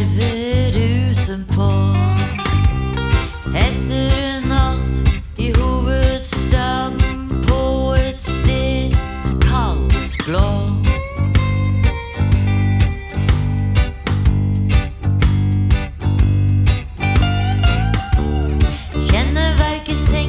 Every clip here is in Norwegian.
nerver utenpå. Etter en natt i hovedstaden på et sted kalles blå. Kjenner verket selv.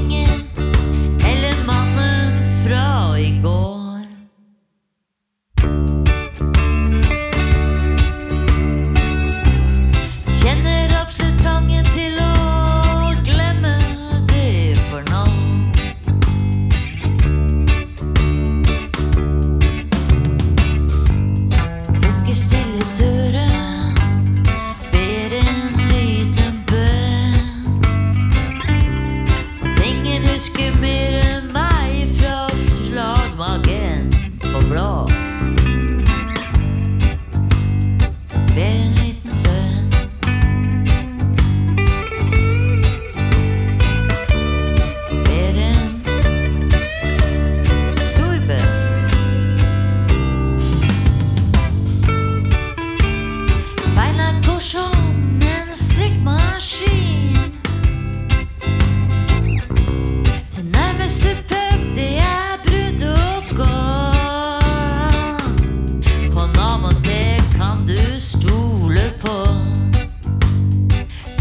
Paul,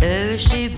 E G